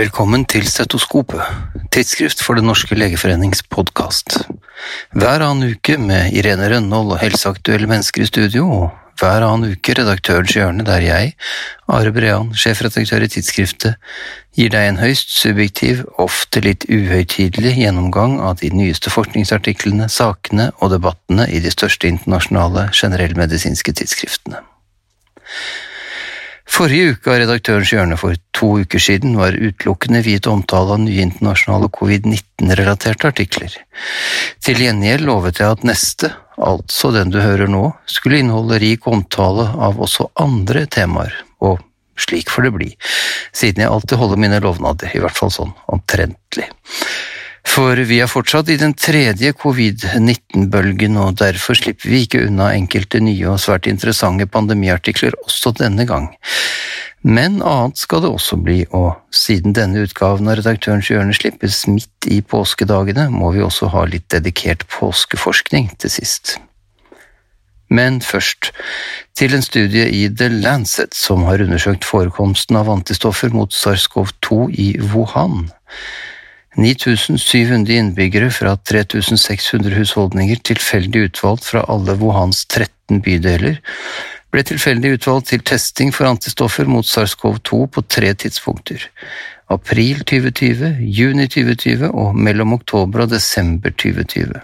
Velkommen til Stetoskopet, tidsskrift for Den norske legeforenings podkast. Hver annen uke med Irene Rønnold og helseaktuelle mennesker i studio, og hver annen uke Redaktørens hjørne, der jeg, Are Brean, sjefredaktør i tidsskriftet, gir deg en høyst subjektiv, ofte litt uhøytidelig gjennomgang av de nyeste forskningsartiklene, sakene og debattene i de største internasjonale generellmedisinske tidsskriftene. Forrige uke av Redaktørens hjørne for to uker siden var utelukkende viet omtale av nye internasjonale covid-19-relaterte artikler. Til gjengjeld lovet jeg at neste, altså den du hører nå, skulle inneholde rik omtale av også andre temaer, og slik får det bli, siden jeg alltid holder mine lovnader, i hvert fall sånn omtrentlig. For vi er fortsatt i den tredje covid-19-bølgen, og derfor slipper vi ikke unna enkelte nye og svært interessante pandemiartikler også denne gang. Men annet skal det også bli, og siden denne utgaven av Redaktørens hjørne slippes midt i påskedagene, må vi også ha litt dedikert påskeforskning til sist. Men først til en studie i The Lancet som har undersøkt forekomsten av antistoffer mot SARS-CoV-2 i Wuhan. 9700 innbyggere fra 3600 husholdninger tilfeldig utvalgt fra alle Wuhans 13 bydeler ble tilfeldig utvalgt til testing for antistoffer mot SARS-CoV-2 på tre tidspunkter – april 2020, juni 2020 og mellom oktober og desember 2020.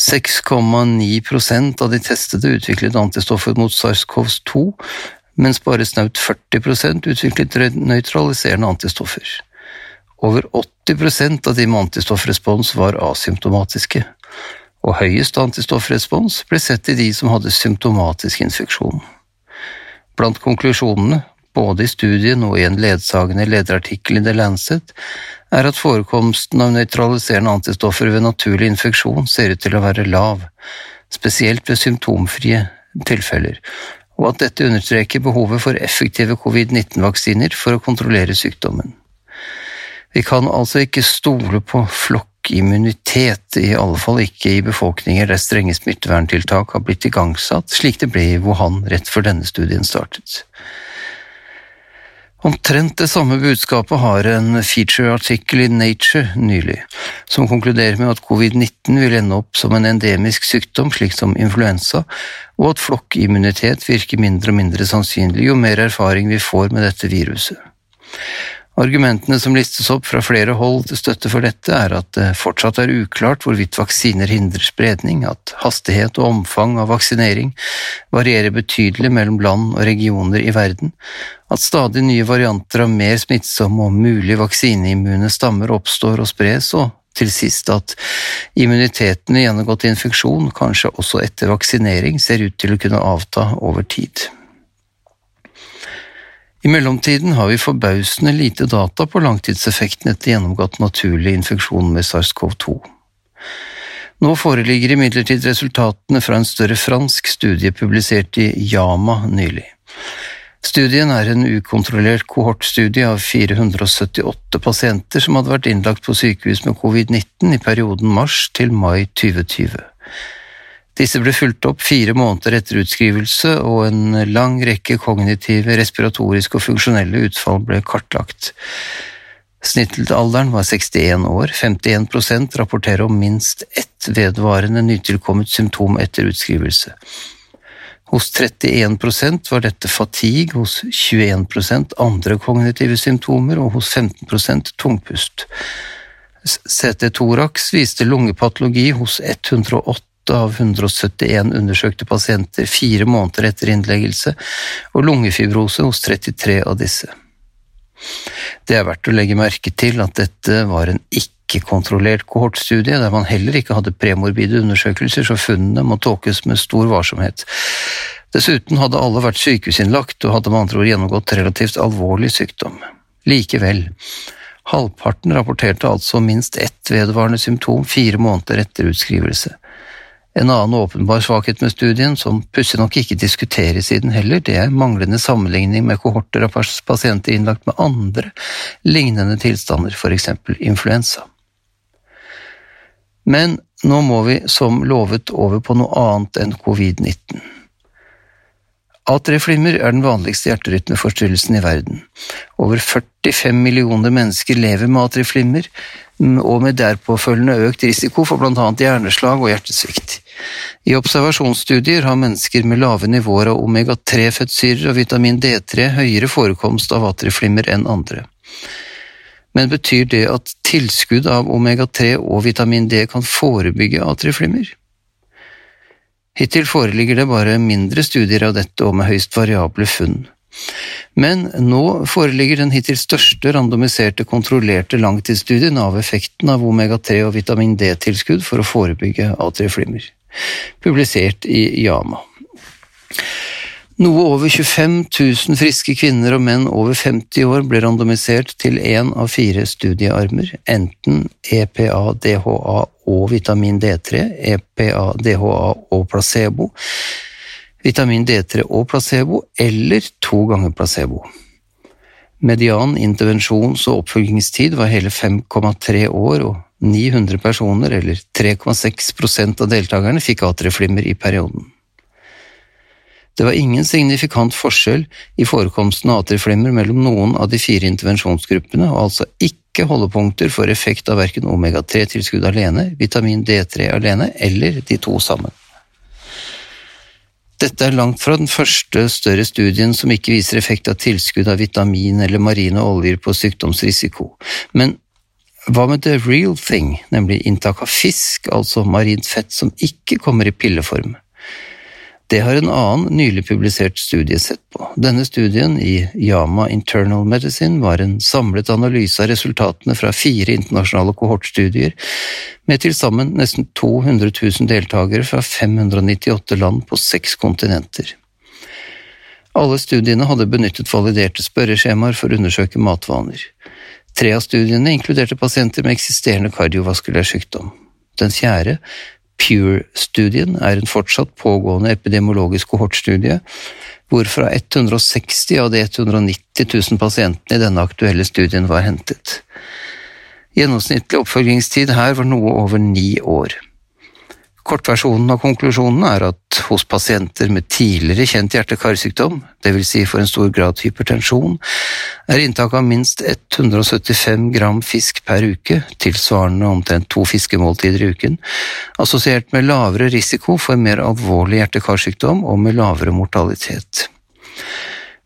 6,9% av de testede utviklet antistoffer mot SARS-CoV-2, mens bare snaut 40% utviklet nøytraliserende antistoffer. Over 80% av de med antistoffrespons var asymptomatiske, og høyest antistoffrespons ble sett i de som hadde symptomatisk infeksjon. Blant konklusjonene, både i studien og i en ledsagende lederartikkel i The Lancet, er at forekomsten av nøytraliserende antistoffer ved naturlig infeksjon ser ut til å være lav, spesielt ved symptomfrie tilfeller, og at dette understreker behovet for effektive covid-19-vaksiner for å kontrollere sykdommen. Vi kan altså ikke stole på flokkimmunitet, i alle fall ikke i befolkninger der strenge smitteverntiltak har blitt igangsatt, slik det ble i Wuhan rett før denne studien startet. Omtrent det samme budskapet har en feature-artikkel i Nature nylig, som konkluderer med at covid-19 vil ende opp som en endemisk sykdom, slik som influensa, og at flokkimmunitet virker mindre og mindre sannsynlig jo mer erfaring vi får med dette viruset. Argumentene som listes opp fra flere hold til støtte for dette, er at det fortsatt er uklart hvorvidt vaksiner hindrer spredning, at hastighet og omfang av vaksinering varierer betydelig mellom land og regioner i verden, at stadig nye varianter av mer smittsomme og mulig vaksineimmune stammer oppstår og spres, og til sist at immuniteten i gjennomgått infeksjon, kanskje også etter vaksinering, ser ut til å kunne avta over tid. I mellomtiden har vi forbausende lite data på langtidseffekten etter gjennomgått naturlig infeksjon med SARS-CoV-2. Nå foreligger imidlertid resultatene fra en større fransk studie publisert i Yama nylig. Studien er en ukontrollert kohortstudie av 478 pasienter som hadde vært innlagt på sykehus med covid-19 i perioden mars til mai 2020. Disse ble fulgt opp fire måneder etter utskrivelse, og en lang rekke kognitive, respiratoriske og funksjonelle utfall ble kartlagt. Snittalderen var 61 år, 51% rapporterer om minst ett vedvarende nytilkommet symptom etter utskrivelse. Hos 31% var dette fatigue, hos 21% andre kognitive symptomer og hos 15% tungpust. CT-thorax viste lungepatologi hos 108 av 171 undersøkte pasienter fire måneder etter innleggelse, og lungefibrose hos 33 av disse. Det er verdt å legge merke til at dette var en ikke-kontrollert kohortstudie, der man heller ikke hadde premorbide undersøkelser, så funnene må tolkes med stor varsomhet. Dessuten hadde alle vært sykehusinnlagt og hadde med andre ord gjennomgått relativt alvorlig sykdom. Likevel, halvparten rapporterte altså minst ett vedvarende symptom fire måneder etter utskrivelse. En annen åpenbar svakhet med studien, som pussig nok ikke diskuteres i den heller, det er manglende sammenligning med kohorter av pasienter innlagt med andre lignende tilstander, eksempel influensa. Men nå må vi, som lovet, over på noe annet enn covid-19. Atrieflimmer er den vanligste hjerterytmeforstyrrelsen i verden. Over 45 millioner mennesker lever med atrieflimmer, og med derpåfølgende økt risiko for annet hjerneslag og hjertesvikt. I observasjonsstudier har mennesker med lave nivåer av omega-3-fettsyrer og vitamin D3 høyere forekomst av atrieflimmer enn andre. Men betyr det at tilskudd av omega-3 og vitamin D kan forebygge atrieflimmer? Hittil foreligger det bare mindre studier av dette og med høyst variable funn. Men nå foreligger den hittil største randomiserte kontrollerte langtidsstudien av effekten av omega-3 og vitamin D-tilskudd for å forebygge atrieflimmer, publisert i Yama. Noe over 25 000 friske kvinner og menn over 50 år ble randomisert til én av fire studiearmer, enten EPA-DHA og vitamin D3, EPA-DHA og placebo, vitamin D3 og placebo, eller to ganger placebo. Median intervensjons- og oppfølgingstid var hele 5,3 år, og 900 personer, eller 3,6% av deltakerne, fikk atrieflimmer i perioden. Det var ingen signifikant forskjell i forekomsten av atrieflimmer mellom noen av de fire intervensjonsgruppene, og altså ikke holdepunkter for effekt av verken omega-3-tilskudd alene, vitamin D3 alene eller de to sammen. Dette er langt fra den første større studien som ikke viser effekt av tilskudd av vitamin eller marine oljer på sykdomsrisiko, men hva med the real thing, nemlig inntak av fisk, altså marint fett som ikke kommer i pilleform? Det har en annen nylig publisert studie sett på. Denne studien, i Yama Internal Medicine, var en samlet analyse av resultatene fra fire internasjonale kohortstudier, med til sammen nesten 200 000 deltakere fra 598 land på seks kontinenter. Alle studiene hadde benyttet validerte spørreskjemaer for å undersøke matvaner. Tre av studiene inkluderte pasienter med eksisterende kardiovaskulær sykdom. Den fjerde PURE-studien er en fortsatt pågående epidemiologisk kohortstudie, hvorfra 160 av de 190 000 pasientene i denne aktuelle studien var hentet. Gjennomsnittlig oppfølgingstid her var noe over ni år. Kortversjonen av konklusjonen er at hos pasienter med tidligere kjent hjerte-karsykdom, dvs. Si for en stor grad hypertensjon, er inntak av minst 175 gram fisk per uke, tilsvarende omtrent to fiskemåltider i uken, assosiert med lavere risiko for mer alvorlig hjerte-karsykdom og med lavere mortalitet.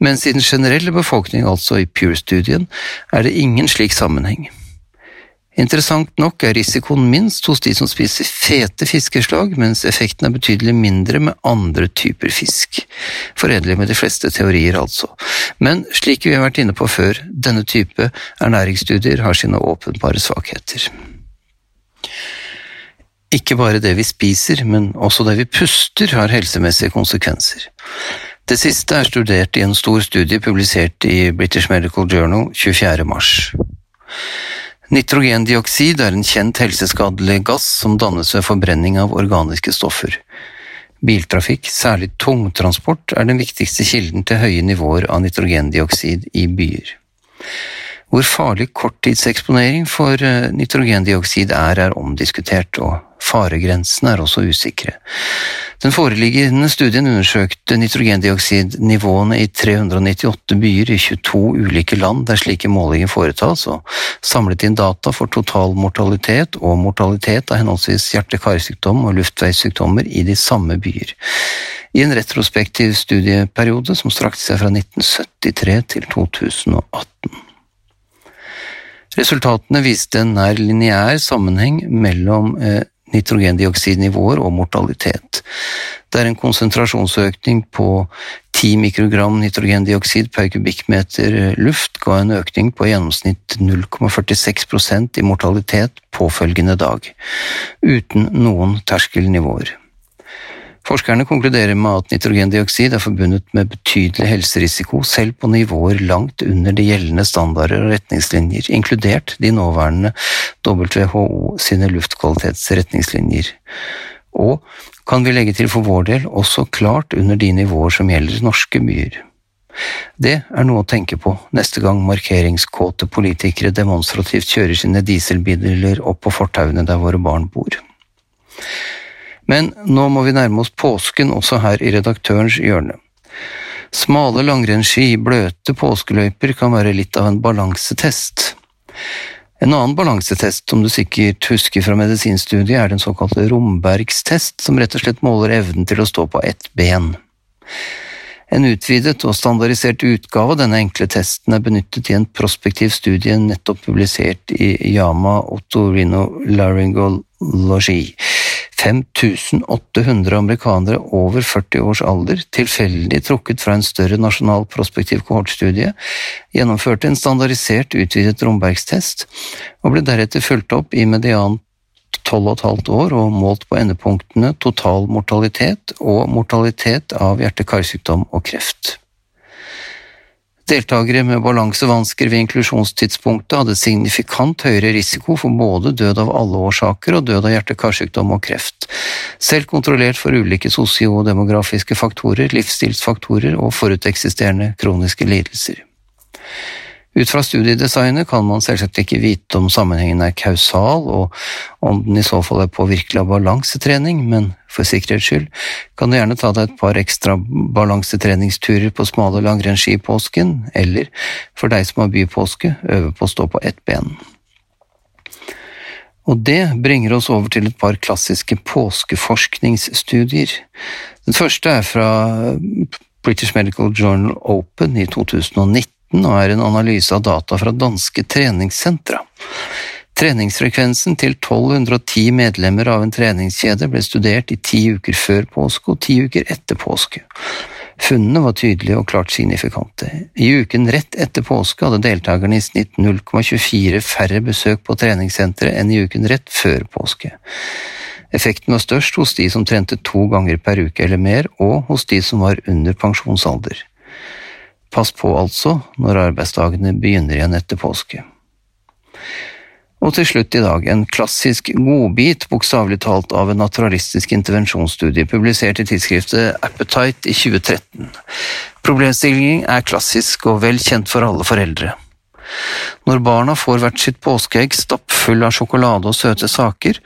Mens i den generelle befolkning, altså i Pure-studien, er det ingen slik sammenheng. Interessant nok er risikoen minst hos de som spiser fete fiskeslag, mens effekten er betydelig mindre med andre typer fisk. Foredelig med de fleste teorier, altså. Men slik vi har vært inne på før, denne type ernæringsstudier har sine åpenbare svakheter. Ikke bare det vi spiser, men også det vi puster har helsemessige konsekvenser. Det siste er studert i en stor studie publisert i British Medical Journal 24. mars. Nitrogendioksid er en kjent helseskadelig gass som dannes ved forbrenning av organiske stoffer. Biltrafikk, særlig tungtransport, er den viktigste kilden til høye nivåer av nitrogendioksid i byer. Hvor farlig korttidseksponering for eh, nitrogendioksid er, er omdiskutert, og faregrensene er også usikre. Den foreliggende studien undersøkte nitrogendioksidnivåene i 398 byer i 22 ulike land der slike målinger foretas, og samlet inn data for total mortalitet og mortalitet av henholdsvis hjerte-karsykdom og luftveissykdommer i de samme byer, i en retrospektiv studieperiode som strakte seg fra 1973 til 2018. Resultatene viste en nær lineær sammenheng mellom eh, nitrogendioksidnivåer og mortalitet. Det er en konsentrasjonsøkning på 10 mikrogram nitrogendioksid per kubikkmeter eh, luft ga en økning på gjennomsnitt 0,46% i mortalitet påfølgende dag, uten noen terskelnivåer. Forskerne konkluderer med at nitrogendioksid er forbundet med betydelig helserisiko, selv på nivåer langt under de gjeldende standarder og retningslinjer, inkludert de nåværende WHO sine luftkvalitetsretningslinjer. Og, kan vi legge til for vår del, også klart under de nivåer som gjelder norske byer. Det er noe å tenke på neste gang markeringskåte politikere demonstrativt kjører sine dieselbiler opp på fortauene der våre barn bor. Men nå må vi nærme oss påsken også her i redaktørens hjørne. Smale langrennsski, bløte påskeløyper kan være litt av en balansetest. En annen balansetest som du sikkert husker fra medisinstudiet, er den såkalte Rombergstest, som rett og slett måler evnen til å stå på ett ben. En utvidet og standardisert utgave av denne enkle testen er benyttet i en prospektiv studie nettopp publisert i Yama Otorino-Laryngology. 5800 amerikanere over 40 års alder, tilfeldig trukket fra en større nasjonal prospektiv kohortstudie, gjennomførte en standardisert utvidet rombergstest og ble deretter fulgt opp i median 12,5 år og målt på endepunktene total mortalitet og mortalitet av hjerte-karsykdom og kreft. Deltakere med balansevansker ved inklusjonstidspunktet hadde signifikant høyere risiko for både død av alle årsaker og død av hjerte-karsykdom og kreft, selv kontrollert for ulike sosiodemografiske faktorer, livsstilsfaktorer og foruteksisterende kroniske lidelser. Ut fra studiedesignet kan man selvsagt ikke vite om sammenhengen er kausal, og om den i så fall er påvirkelig av balansetrening, men for sikkerhets skyld kan du gjerne ta deg et par ekstra balansetreningsturer på smale langrennsski i påsken, eller for deg som har bypåske, øve på å stå på ett ben. Og det bringer oss over til et par klassiske påskeforskningsstudier. Den første er fra British Medical Journal Open i 2019 og er en analyse av data fra danske treningssentra. Treningsfrekvensen til 1210 medlemmer av en treningskjede ble studert i ti uker før påske og ti uker etter påske. Funnene var tydelige og klart signifikante. I uken rett etter påske hadde deltakerne i snitt 0,24 færre besøk på treningssenteret enn i uken rett før påske. Effekten var størst hos de som trente to ganger per uke eller mer, og hos de som var under pensjonsalder. Pass på altså når arbeidsdagene begynner igjen etter påske. Og til slutt i dag en klassisk godbit, bokstavelig talt av en naturalistisk intervensjonsstudie publisert i tidsskriftet Appetite i 2013. Problemstillingen er klassisk og vel kjent for alle foreldre. Når barna får hvert sitt påskeegg stappfull av sjokolade og søte saker,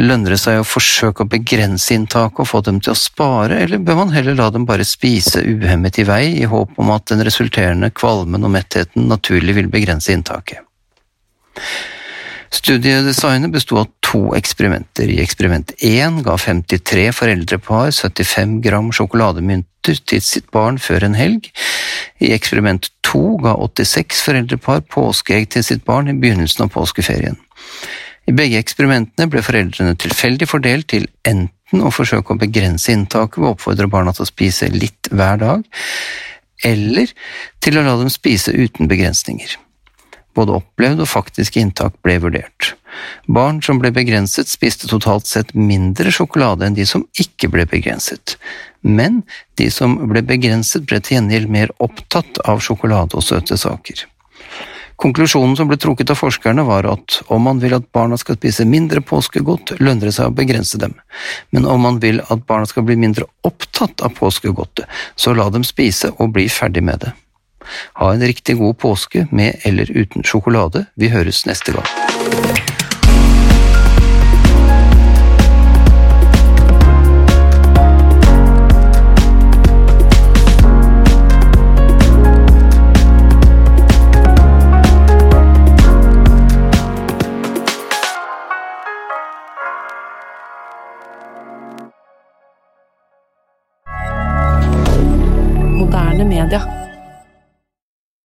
lønner det seg å forsøke å begrense inntaket og få dem til å spare, eller bør man heller la dem bare spise uhemmet i vei i håp om at den resulterende kvalmen og mettheten naturlig vil begrense inntaket? Studiedesignet besto av to eksperimenter. I eksperiment 1 ga 53 foreldrepar 75 gram sjokolademynter til sitt barn før en helg. I eksperiment 2 ga 86 foreldrepar påskeegg til sitt barn i begynnelsen av påskeferien. I begge eksperimentene ble foreldrene tilfeldig fordelt til enten å forsøke å begrense inntaket ved å oppfordre barna til å spise litt hver dag, eller til å la dem spise uten begrensninger. Både opplevd og faktisk inntak ble vurdert. Barn som ble begrenset, spiste totalt sett mindre sjokolade enn de som ikke ble begrenset, men de som ble begrenset, ble til gjengjeld mer opptatt av sjokolade og søte saker. Konklusjonen som ble trukket av forskerne, var at om man vil at barna skal spise mindre påskegodt, lønner det seg å begrense dem, men om man vil at barna skal bli mindre opptatt av påskegodtet, så la dem spise og bli ferdig med det. Ha en riktig god påske med eller uten sjokolade. Vi høres neste gang.